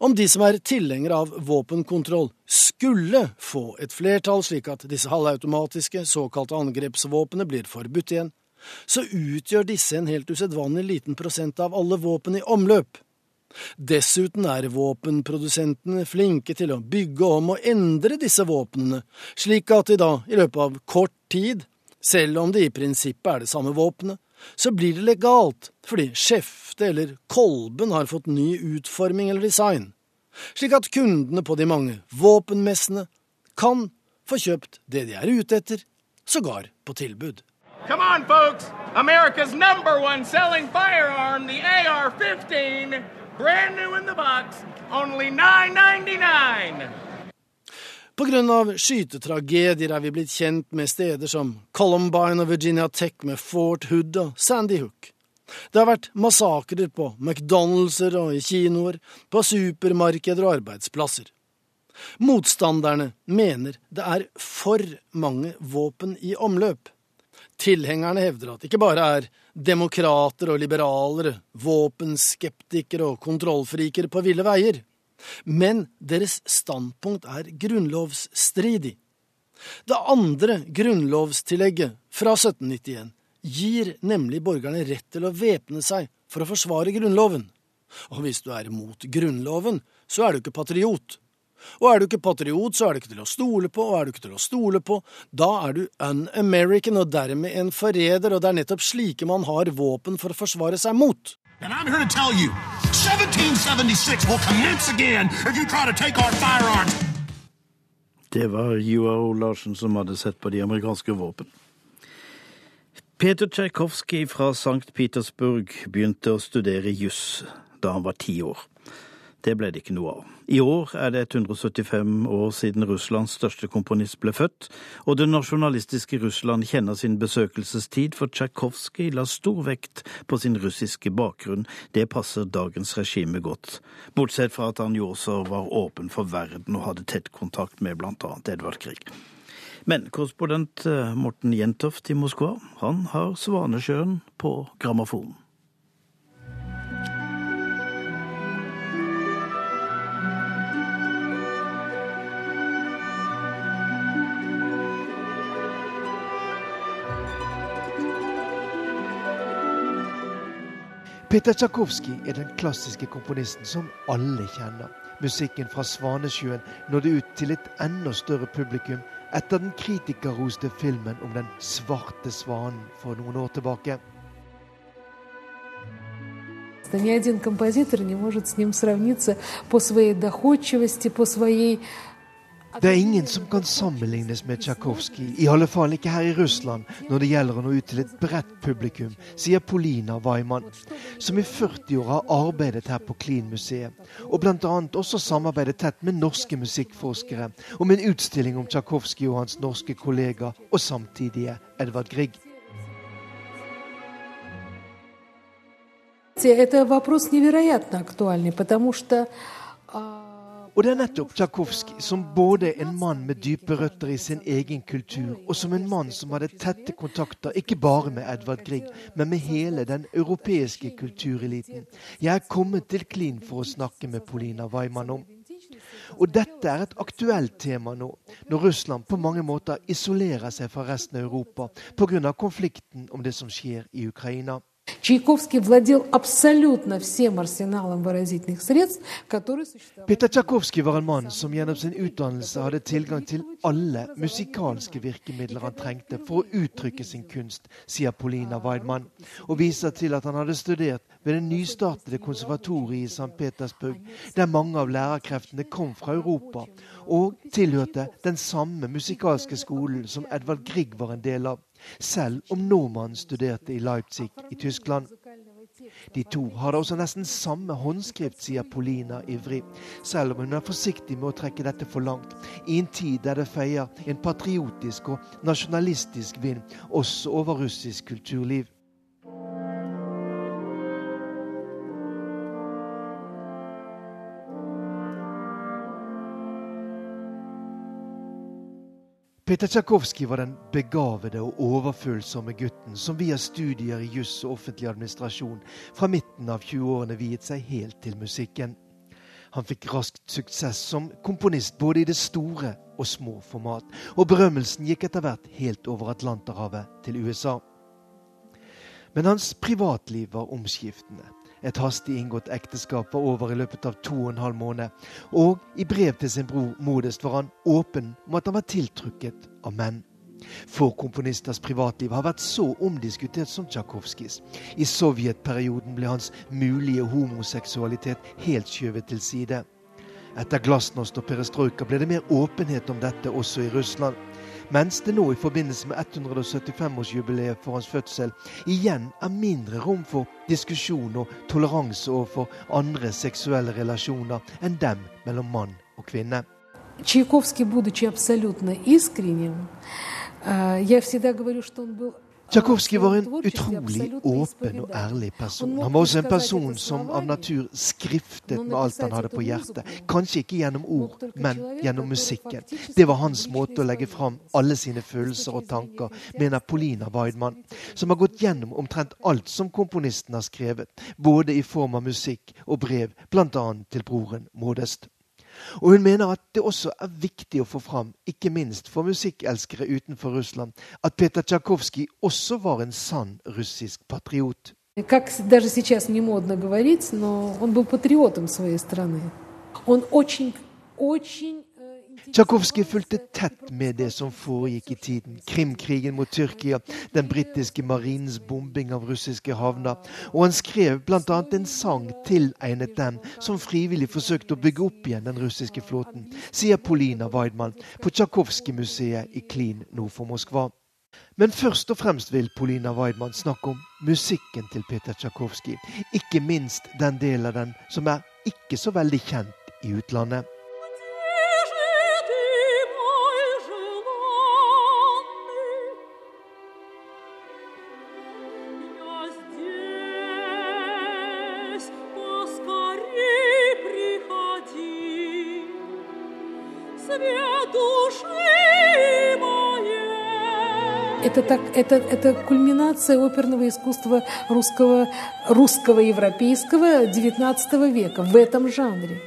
S15: Om de som er tilhengere av våpenkontroll, skulle få et flertall slik at disse halvautomatiske, såkalte angrepsvåpnene blir forbudt igjen, så utgjør disse en helt usedvanlig liten prosent av alle våpen i omløp. Dessuten er våpenprodusentene flinke til å bygge om og endre disse våpnene, slik at de da, i løpet av kort tid, selv om det i prinsippet er det samme våpenet, så blir det legalt fordi skjeftet eller kolben har fått ny utforming eller design, slik at kundene på de mange våpenmessene kan få kjøpt det de er ute etter, sågar på tilbud. Come on, folks! America's number one selling firearm, the AR 15, brand new in the box, only 9.99. På grunn av skytetragedier er vi blitt kjent med steder som Columbine og Virginia Tech med Fort Hood og Sandy Hook. Det har vært massakrer på McDonald'ser og i kinoer, på supermarkeder og arbeidsplasser. Motstanderne mener det er for mange våpen i omløp. Tilhengerne hevder at det ikke bare er demokrater og liberalere, våpenskeptikere og kontrollfriker på ville veier, men deres standpunkt er grunnlovsstridig. Det andre grunnlovstillegget fra 1791 gir nemlig borgerne rett til å væpne seg for å forsvare Grunnloven. Og hvis du er mot Grunnloven, så er du ikke patriot. Og er du ikke patriot, så er du ikke til å stole på, og er du ikke til å stole på, da er du un-American og dermed en forræder, og det er nettopp slike man har våpen for å forsvare seg mot. And I'm here to tell you, 1776 will commence again if you try to take our firearms. Det var Joao Larsen som hadde sett på de amerikanske våpen. Peter Tsjajkovskij fra St. Petersburg begynte å studere juss da han var ti år. Det ble det ikke noe av. I år er det 175 år siden Russlands største komponist ble født, og det nasjonalistiske Russland kjenner sin besøkelsestid, for Tsjajkovskij la stor vekt på sin russiske bakgrunn. Det passer dagens regime godt, bortsett fra at han jo også var åpen for verden og hadde tett kontakt med blant annet Edvard Grieg. Men korrespondent eh, Morten Jentoft i Moskva, han har Svanesjøen på grammofonen.
S20: Peter Tsjajkovskij er den klassiske komponisten som alle kjenner. Musikken fra 'Svanesjøen' nådde ut til et enda større publikum etter den kritikerroste filmen om Den svarte svanen for noen år tilbake. Ни один композитор не может с ним сравниться по своей доходчивости, по своей Det er ingen som kan sammenlignes med Tsjajkovskij, i alle fall ikke her i Russland, når det gjelder å nå ut til et bredt publikum, sier Polina Weimann, som i 40 år har arbeidet her på Klin-museet, og bl.a. også samarbeidet tett med norske musikkforskere om en utstilling om Tsjajkovskij og hans norske kollega og samtidige Edvard Grieg.
S21: Это вопрос невероятно актуальный, потому что
S20: og det er nettopp Tsjajkovskij som både en mann med dype røtter i sin egen kultur, og som en mann som hadde tette kontakter ikke bare med Edvard Grieg, men med hele den europeiske kultureliten. Jeg er kommet til Klin for å snakke med Polina Weimann om. Og dette er et aktuelt tema nå, når Russland på mange måter isolerer seg fra resten av Europa pga. konflikten om det som skjer i Ukraina. Peter Tsjajkovskij var en mann som gjennom sin utdannelse hadde tilgang til alle musikalske virkemidler han trengte for å uttrykke sin kunst, sier Polina Weidmann, og viser til at han hadde studert ved det nystartede konservatoriet i St. Petersburg, der mange av lærerkreftene kom fra Europa, og tilhørte den samme musikalske skolen som Edvard Grieg var en del av selv om nordmannen studerte i Leipzig i Tyskland. De to har da også nesten samme håndskrift, sier Polina ivrig, selv om hun er forsiktig med å trekke dette for langt, i en tid der det feier en patriotisk og nasjonalistisk vind også over russisk kulturliv. Peter Tsjajkovskij var den begavede og overfølsomme gutten som via studier i juss og offentlig administrasjon fra midten av 20-årene viet seg helt til musikken. Han fikk raskt suksess som komponist både i det store og små format, og berømmelsen gikk etter hvert helt over Atlanterhavet til USA. Men hans privatliv var omskiftende. Et hastig inngått ekteskap var over i løpet av to og en halv måned. Og i brev til sin bror Modest var han åpen om at han var tiltrukket av menn. Få komponisters privatliv har vært så omdiskutert som Tsjajkovskijs. I sovjetperioden ble hans mulige homoseksualitet helt skjøvet til side. Etter glasnost og perestrojka ble det mer åpenhet om dette også i Russland. Mens det nå i forbindelse med 175-årsjubileet for hans fødsel igjen er mindre rom for diskusjon og toleranse overfor andre seksuelle relasjoner enn dem mellom mann og kvinne.
S21: Чайковский, будучи абсолютно искренним, я всегда говорю, что он был
S20: Tsjajkovskij var en utrolig åpen og ærlig person. Han var også en person som av natur skriftet med alt han hadde på hjertet. Kanskje ikke gjennom ord, men gjennom musikken. Det var hans måte å legge fram alle sine følelser og tanker, mener Polina Weidmann, som har gått gjennom omtrent alt som komponisten har skrevet, både i form av musikk og brev, bl.a. til broren Modest. Og hun mener at det også er viktig å få fram, ikke minst for musikkelskere utenfor Russland, at Peter Tsjajkovskij også var en sann russisk patriot.
S21: Как даже сейчас не модно говорить, но он был патриотом своей страны. Он очень, очень
S20: Tsjajkovskij fulgte tett med det som foregikk i tiden. Krimkrigen mot Tyrkia, den britiske marinens bombing av russiske havner. Og han skrev bl.a. en sang tilegnet dem som frivillig forsøkte å bygge opp igjen den russiske flåten, sier Polina Weidmann på Tsjajkovskij-museet i Klin nord for Moskva. Men først og fremst vil Polina Weidmann snakke om musikken til Peter Tsjajkovskij. Ikke minst den delen av den som er ikke så veldig kjent i utlandet.
S21: Это, так, это, это кульминация оперного искусства русского, русского европейского XIX века в этом жанре.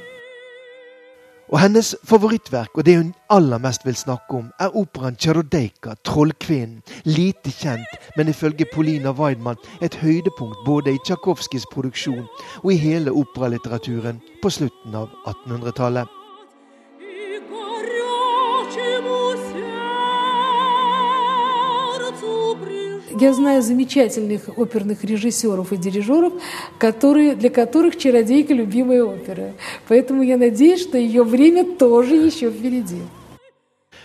S20: Og hennes favorittverk, og det hun aller mest vil snakke om, er operaen 'Tsjarodejka', 'Trollkvinnen'. Lite kjent, men ifølge Polina Weidmann et høydepunkt både i Tsjajkovskijs produksjon og i hele operalitteraturen på slutten av 1800-tallet.
S21: Я знаю замечательных оперных режиссеров и дирижеров, которые, для которых «Чародейка» — любимая опера. Поэтому я надеюсь, что ее время тоже еще впереди.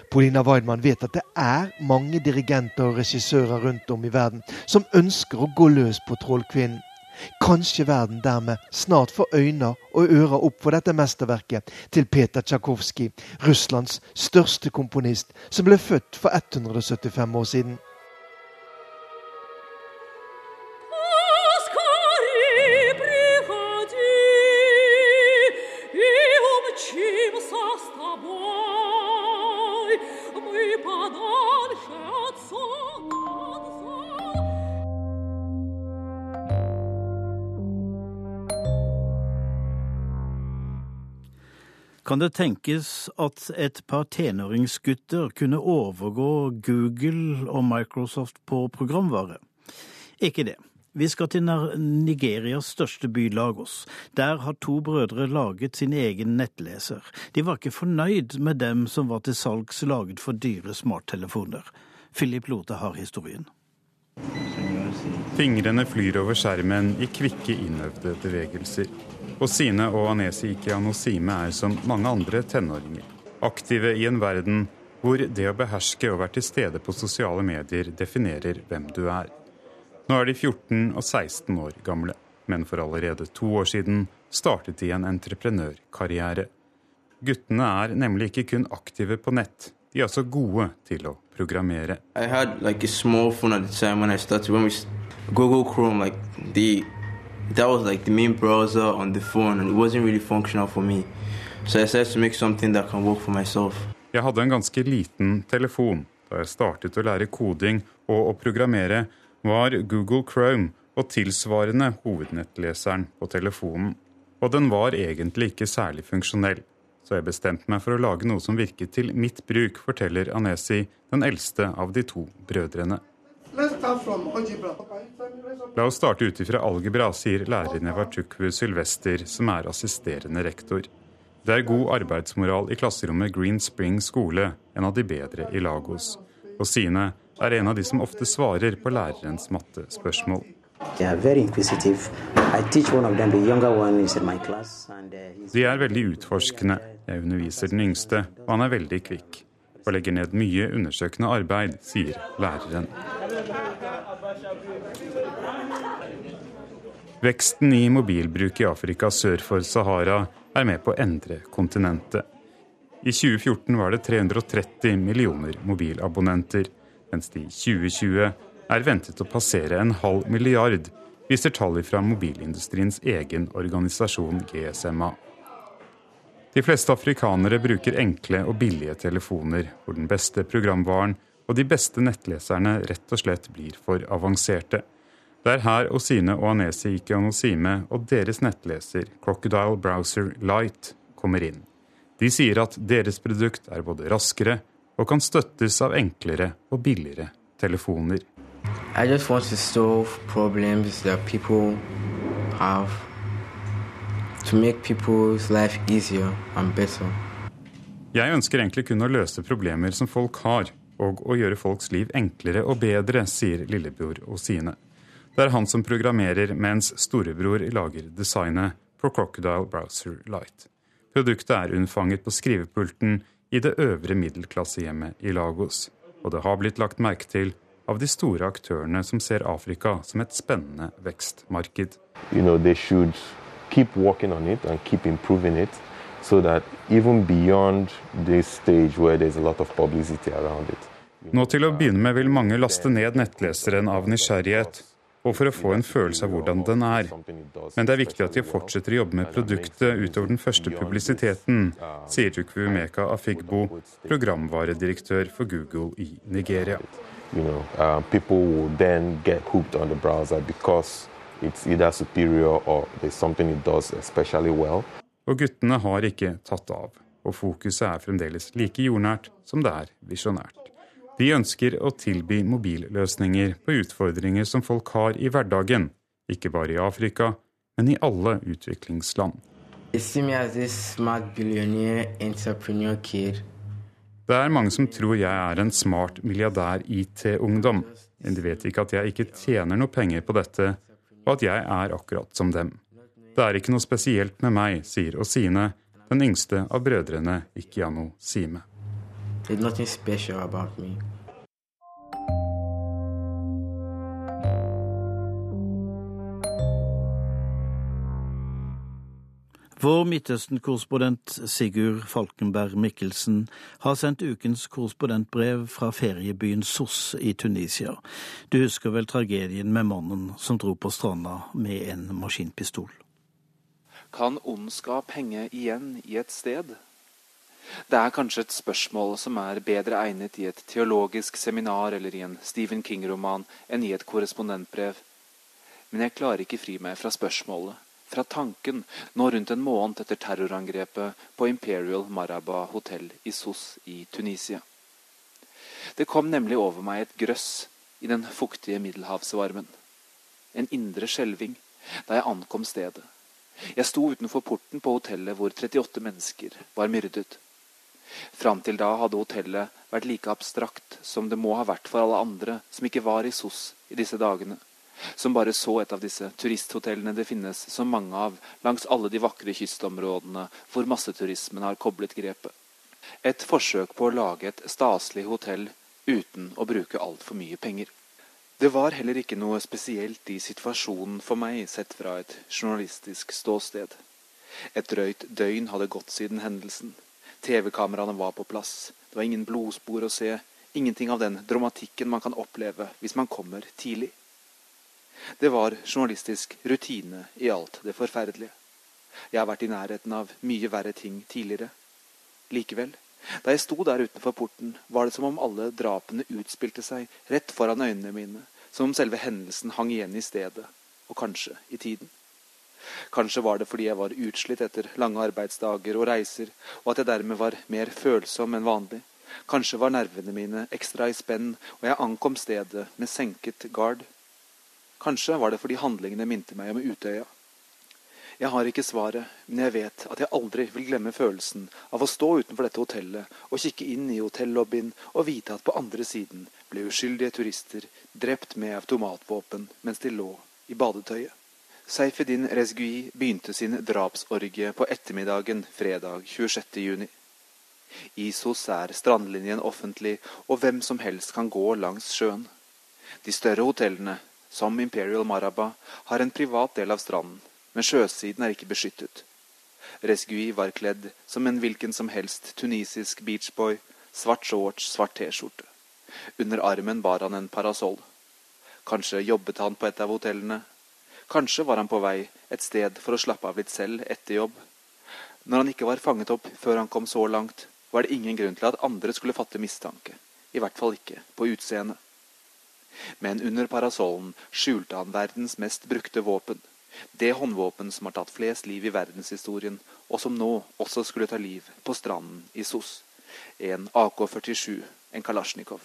S20: Polina Weidmann vet at det er mange dirigenter og regissører rundt om i verden som ønsker å gå løs på Trollkvinnen. Kanskje verden dermed snart får øyne og ører opp for dette mesterverket til Peter Tsjajkovskij, Russlands største komponist, som ble født for 175 år siden.
S1: Kan det tenkes at et par tenåringsgutter kunne overgå Google og Microsoft på programvare? Ikke det. Vi skal til Nigerias største by, Lagos. Der har to brødre laget sin egen nettleser. De var ikke fornøyd med dem som var til salgs laget for dyre smarttelefoner. Philip Lote har historien.
S22: Fingrene flyr over skjermen i kvikke, innøvde bevegelser. Og Sine og Anesi Ikianosime er som mange andre tenåringer. Aktive i en verden hvor det å beherske og være til stede på sosiale medier definerer hvem du er. Nå er de 14 og 16 år gamle, men for allerede to år siden startet de en entreprenørkarriere. Guttene er nemlig ikke kun aktive på nett, de er også gode til å programmere.
S23: I had like a small phone at the time when I started. When we Google Chrome, like the that was like the main browser on the phone, and it wasn't really functional for me. So I decided to make something that can work for myself.
S22: Jeg hadde en ganske liten telefon. Da jeg startet å lære koding og å programmere, var Google Chrome og tilsvarende hovednettleseren på telefonen. Og den var egentlig ikke særlig funksjonell. Så jeg bestemte meg for å lage noe som virket til mitt bruk, forteller Anesi, den eldste av de to brødrene. La oss starte ut ifra algebra, sier lærer Nevartukwu Sylvester, som er assisterende rektor. Det er god arbeidsmoral i klasserommet Green Spring skole, en av de bedre i Lagos. Og Sine er en av de som ofte svarer på lærerens mattespørsmål.
S24: Uh,
S22: de er veldig utforskende. Jeg underviser den yngste, og han er veldig kvikk. Og legger ned mye undersøkende arbeid, sier læreren. Veksten i mobilbruk i Afrika sør for Sahara er med på å endre kontinentet. I 2014 var det 330 millioner mobilabonnenter, mens de i 2020 er ventet å passere en halv milliard, viser tall fra mobilindustriens egen organisasjon GSMA. De fleste afrikanere bruker enkle og billige telefoner, hvor den beste programvaren og de beste nettleserne rett og slett blir for avanserte. Det er her Osine og Anesi Ikeonosime og deres nettleser Crocodile Browser Light kommer inn. De sier at deres produkt er både raskere og kan støttes av enklere og billigere telefoner.
S23: I just want to solve problems that people have to make people's life easier and better.
S22: Jeg ønsker egentlig kun å løse problemer som folk har, og å gjøre folks liv enklere og bedre, sier lillebror Osine. Det er han som programmerer, mens storebror lager designet på Crocodile Browser Light. Produktet er unnfanget på skrivepulten i det øvre middelklassehjemmet i Lagos, og det har blitt lagt merke til av de store aktørene som ser Afrika som et spennende vekstmarked.
S25: You know, they should keep working on it and keep improving it, so that even beyond this stage where there's a lot of publicity around it.
S22: Nå til å begynne med vil mange laste ned nettleseren av nysgjerrighet, og for å få en følelse av hvordan den er. Men det er viktig at de fortsetter å jobbe med produktet utover den første publisiteten, sier Chukwumeka Afigbo, programvaredirektør for Google i Nigeria.
S25: You know, uh, it's either superior or there's something it does especially well.
S22: Og guttene har ikke tatt av, og fokuset er fremdeles like jordnært som det er visjonært. De ønsker å tilby mobilløsninger på utfordringer som folk har i hverdagen, ikke bare i Afrika, men i alle utviklingsland. Det er mange som tror jeg er en smart milliardær-IT-ungdom, men de vet ikke at jeg ikke tjener noe penger på dette, og at jeg er akkurat som dem. Det er ikke noe spesielt med meg, sier Osine, den yngste av brødrene Ikiano Sime.
S23: There's nothing special about me.
S1: Vår Midtøsten-korrespondent Sigurd Falkenberg Mikkelsen har sendt ukens korrespondentbrev fra feriebyen Sos i Tunisia. Du husker vel tragedien med mannen som dro på stranda med en maskinpistol?
S26: Kan ondskap henge igjen i et sted? Det er kanskje et spørsmål som er bedre egnet i et teologisk seminar eller i en Stephen King-roman enn i et korrespondentbrev. Men jeg klarer ikke fri meg fra spørsmålet fra tanken nå rundt en måned etter terrorangrepet på Imperial Maraba hotell i Sos i Tunisia. Det kom nemlig over meg et grøss i den fuktige middelhavsvarmen. En indre skjelving da jeg ankom stedet. Jeg sto utenfor porten på hotellet hvor 38 mennesker var myrdet. Fram til da hadde hotellet vært like abstrakt som det må ha vært for alle andre som ikke var i SOS i disse dagene som bare så et av disse turisthotellene det finnes så mange av langs alle de vakre kystområdene hvor masseturismen har koblet grepet. Et forsøk på å lage et staselig hotell uten å bruke altfor mye penger. Det var heller ikke noe spesielt i situasjonen for meg sett fra et journalistisk ståsted. Et drøyt døgn hadde gått siden hendelsen. TV-kameraene var på plass. Det var ingen blodspor å se. Ingenting av den dramatikken man kan oppleve hvis man kommer tidlig. Det var journalistisk rutine i alt det forferdelige. Jeg har vært i nærheten av mye verre ting tidligere. Likevel, da jeg sto der utenfor porten, var det som om alle drapene utspilte seg rett foran øynene mine, som om selve hendelsen hang igjen i stedet, og kanskje i tiden. Kanskje var det fordi jeg var utslitt etter lange arbeidsdager og reiser, og at jeg dermed var mer følsom enn vanlig. Kanskje var nervene mine ekstra i spenn, og jeg ankom stedet med senket gard. Kanskje var det fordi handlingene minte meg om Utøya. Jeg har ikke svaret, men jeg vet at jeg aldri vil glemme følelsen av å stå utenfor dette hotellet og kikke inn i hotellobbyen og vite at på andre siden ble uskyldige turister drept med automatvåpen mens de lå i badetøyet. Seifedin Rezgui begynte sin drapsorgie på ettermiddagen fredag 26.6. Isos SOS er strandlinjen offentlig, og hvem som helst kan gå langs sjøen. De større hotellene som Imperial Maraba, har en privat del av stranden, men sjøsiden er ikke beskyttet. Resgui var kledd som en hvilken som helst tunisisk beachboy, svart shorts, svart T-skjorte. Under armen bar han en parasoll. Kanskje jobbet han på et av hotellene. Kanskje var han på vei et sted for å slappe av litt selv etter jobb. Når han ikke var fanget opp før han kom så langt, var det ingen grunn til at andre skulle fatte mistanke. I hvert fall ikke på utseendet men under parasollen skjulte han verdens mest brukte våpen. Det håndvåpen som har tatt flest liv i verdenshistorien, og som nå også skulle ta liv på stranden i Sos. En AK-47, en Kalasjnikov.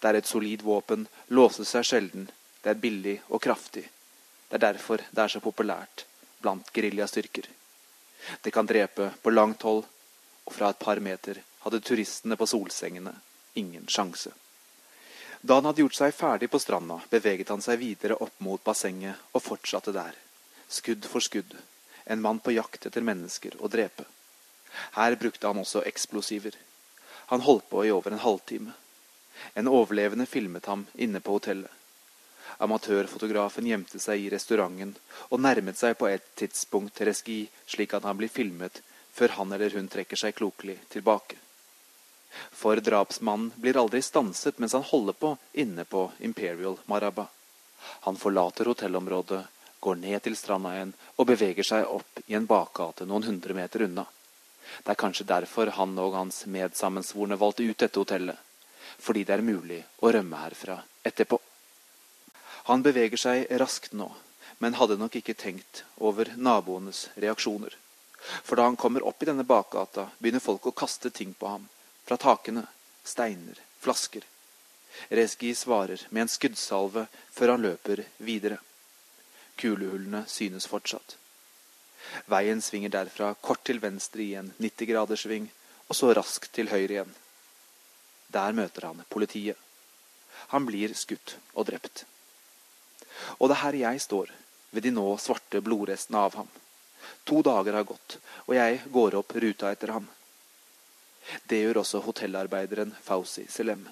S26: Det er et solid våpen, låser seg sjelden, det er billig og kraftig. Det er derfor det er så populært blant geriljastyrker. Det kan drepe på langt hold, og fra et par meter hadde turistene på solsengene ingen sjanse. Da han hadde gjort seg ferdig på stranda, beveget han seg videre opp mot bassenget og fortsatte der. Skudd for skudd. En mann på jakt etter mennesker å drepe. Her brukte han også eksplosiver. Han holdt på i over en halvtime. En overlevende filmet ham inne på hotellet. Amatørfotografen gjemte seg i restauranten og nærmet seg på et tidspunkt Tereski slik at han blir filmet før han eller hun trekker seg klokelig tilbake. For drapsmannen blir aldri stanset mens han holder på inne på Imperial Maraba. Han forlater hotellområdet, går ned til stranda igjen og beveger seg opp i en bakgate noen hundre meter unna. Det er kanskje derfor han og hans medsammensvorne valgte ut dette hotellet. Fordi det er mulig å rømme herfra etterpå. Han beveger seg raskt nå, men hadde nok ikke tenkt over naboenes reaksjoner. For da han kommer opp i denne bakgata, begynner folk å kaste ting på ham fra takene, steiner, flasker. Reski svarer med en skuddsalve før han løper videre. Kulehullene synes fortsatt. Veien svinger derfra kort til venstre i en 90-graderssving, og så raskt til høyre igjen. Der møter han politiet. Han blir skutt og drept. Og det er her jeg står, ved de nå svarte blodrestene av ham. To dager har gått, og jeg går opp ruta etter ham. Det gjør også hotellarbeideren Fauzi Selem.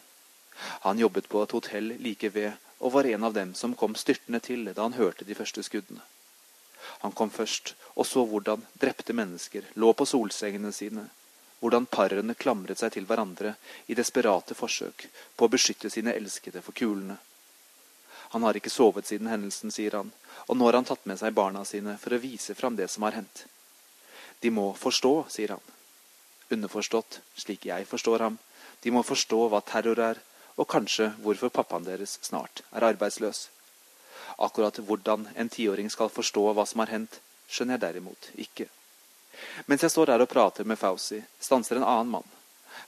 S26: Han jobbet på et hotell like ved, og var en av dem som kom styrtende til da han hørte de første skuddene. Han kom først og så hvordan drepte mennesker lå på solsengene sine, hvordan parene klamret seg til hverandre i desperate forsøk på å beskytte sine elskede for kulene. Han har ikke sovet siden hendelsen, sier han, og nå har han tatt med seg barna sine for å vise fram det som har hendt. De må forstå, sier han. Underforstått, slik jeg forstår ham, de må forstå hva terror er, og kanskje hvorfor pappaen deres snart er arbeidsløs. Akkurat hvordan en tiåring skal forstå hva som har hendt, skjønner jeg derimot ikke. Mens jeg står der og prater med Fauzi, stanser en annen mann.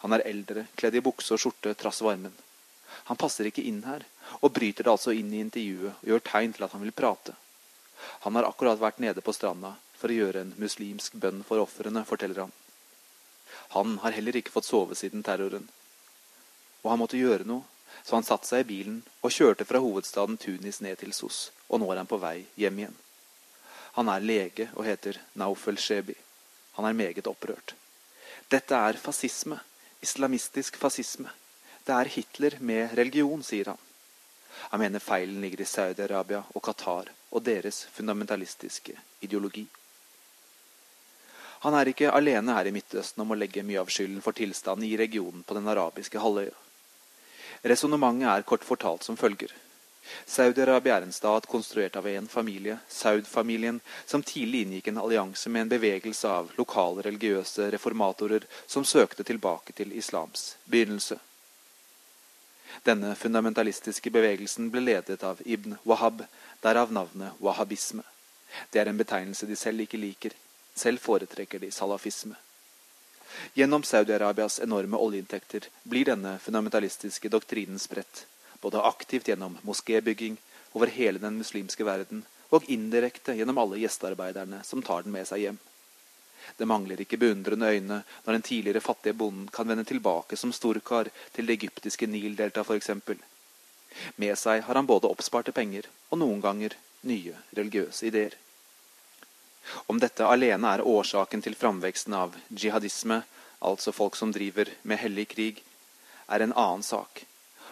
S26: Han er eldre, kledd i bukse og skjorte trass varmen. Han passer ikke inn her, og bryter det altså inn i intervjuet og gjør tegn til at han vil prate. Han har akkurat vært nede på stranda for å gjøre en muslimsk bønn for ofrene, forteller han. Han har heller ikke fått sove siden terroren. Og han måtte gjøre noe, så han satte seg i bilen og kjørte fra hovedstaden Tunis ned til Sos, og nå er han på vei hjem igjen. Han er lege og heter Naufel Shebi. Han er meget opprørt. Dette er fascisme. Islamistisk fascisme. Det er Hitler med religion, sier han. Han mener feilen ligger i Saudi-Arabia og Qatar og deres fundamentalistiske ideologi. Han er ikke alene her i Midtøsten om å legge mye av skylden for tilstanden i regionen på den arabiske halvøya. Resonnementet er kort fortalt som følger. Saudi-Arabia er en stat konstruert av én familie, Saud-familien, som tidlig inngikk en allianse med en bevegelse av lokale religiøse reformatorer som søkte tilbake til islams begynnelse. Denne fundamentalistiske bevegelsen ble ledet av Ibn Wahab, derav navnet wahhabisme. Det er en betegnelse de selv ikke liker. Selv foretrekker de salafisme. Gjennom Saudi-Arabias enorme oljeinntekter blir denne fundamentalistiske doktrinen spredt, både aktivt gjennom moskébygging over hele den muslimske verden, og indirekte gjennom alle gjestearbeiderne som tar den med seg hjem. Det mangler ikke beundrende øyne når den tidligere fattige bonden kan vende tilbake som storkar til det egyptiske Nildeltaet f.eks. Med seg har han både oppsparte penger og noen ganger nye religiøse ideer. Om dette alene er årsaken til framveksten av jihadisme, altså folk som driver med hellig krig, er en annen sak,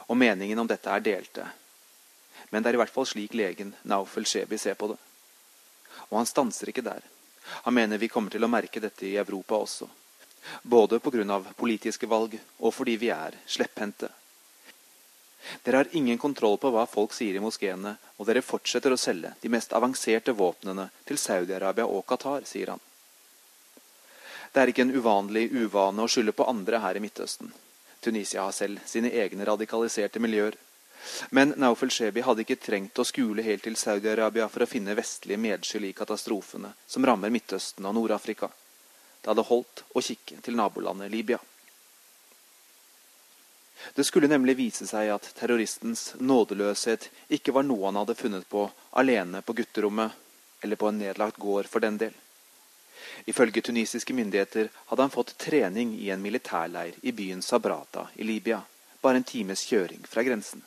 S26: og meningen om dette er delte. Men det er i hvert fall slik legen Naufel Shebi ser på det. Og han stanser ikke der. Han mener vi kommer til å merke dette i Europa også. Både pga. politiske valg og fordi vi er slepphendte. Dere har ingen kontroll på hva folk sier i moskeene, og dere fortsetter å selge de mest avanserte våpnene til Saudi-Arabia og Qatar, sier han. Det er ikke en uvanlig uvane å skylde på andre her i Midtøsten. Tunisia har selv sine egne radikaliserte miljøer. Men Naufel Shebi hadde ikke trengt å skule helt til Saudi-Arabia for å finne vestlige medskyld i katastrofene som rammer Midtøsten og Nord-Afrika. Det hadde holdt å kikke til nabolandet Libya. Det skulle nemlig vise seg at terroristens nådeløshet ikke var noe han hadde funnet på alene på gutterommet, eller på en nedlagt gård for den del. Ifølge tunisiske myndigheter hadde han fått trening i en militærleir i byen Sabrata i Libya, bare en times kjøring fra grensen.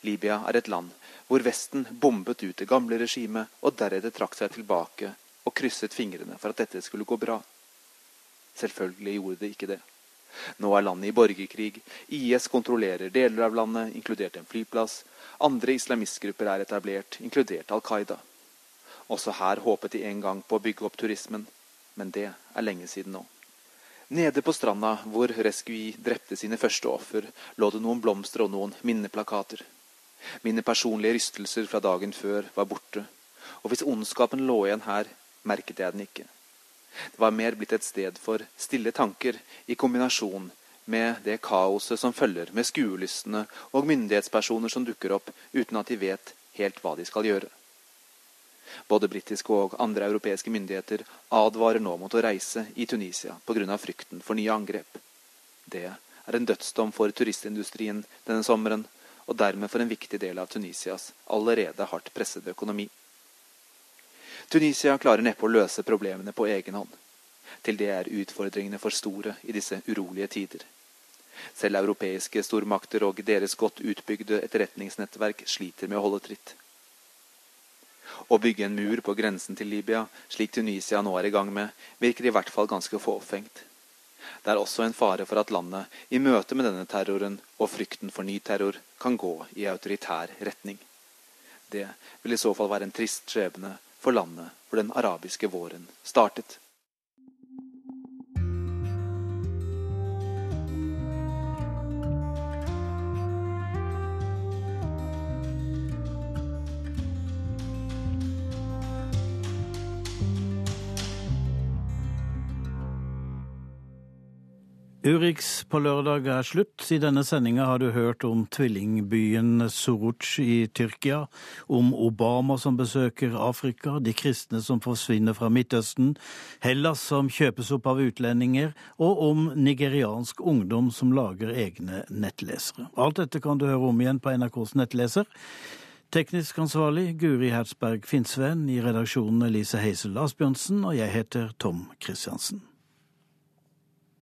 S26: Libya er et land hvor Vesten bombet ut det gamle regimet og deretter trakk seg tilbake og krysset fingrene for at dette skulle gå bra. Selvfølgelig gjorde det ikke det. Nå er landet i borgerkrig. IS kontrollerer deler av landet, inkludert en flyplass. Andre islamistgrupper er etablert, inkludert Al Qaida. Også her håpet de en gang på å bygge opp turismen, men det er lenge siden nå. Nede på stranda hvor Rescui drepte sine første offer, lå det noen blomster og noen minneplakater. Mine personlige rystelser fra dagen før var borte, og hvis ondskapen lå igjen her, merket jeg den ikke. Det var mer blitt et sted for stille tanker i kombinasjon med det kaoset som følger med skuelystne og myndighetspersoner som dukker opp uten at de vet helt hva de skal gjøre. Både britiske og andre europeiske myndigheter advarer nå mot å reise i Tunisia pga. frykten for nye angrep. Det er en dødsdom for turistindustrien denne sommeren, og dermed for en viktig del av Tunisias allerede hardt pressede økonomi. Tunisia klarer neppe å løse problemene på egen hånd. Til det er utfordringene for store i disse urolige tider. Selv europeiske stormakter og deres godt utbygde etterretningsnettverk sliter med å holde tritt. Å bygge en mur på grensen til Libya, slik Tunisia nå er i gang med, virker i hvert fall ganske fåfengt. Det er også en fare for at landet, i møte med denne terroren og frykten for ny terror, kan gå i autoritær retning. Det vil i så fall være en trist skjebne for landet hvor den arabiske våren startet.
S1: Urix på lørdag er slutt. I denne sendinga har du hørt om tvillingbyen Soruc i Tyrkia, om Obama som besøker Afrika, de kristne som forsvinner fra Midtøsten, Hellas som kjøpes opp av utlendinger, og om nigeriansk ungdom som lager egne nettlesere. Alt dette kan du høre om igjen på NRKs nettleser. Teknisk ansvarlig Guri Hertzberg Finnsveen, i redaksjonen Elise Heisel Asbjørnsen, og jeg heter Tom Christiansen.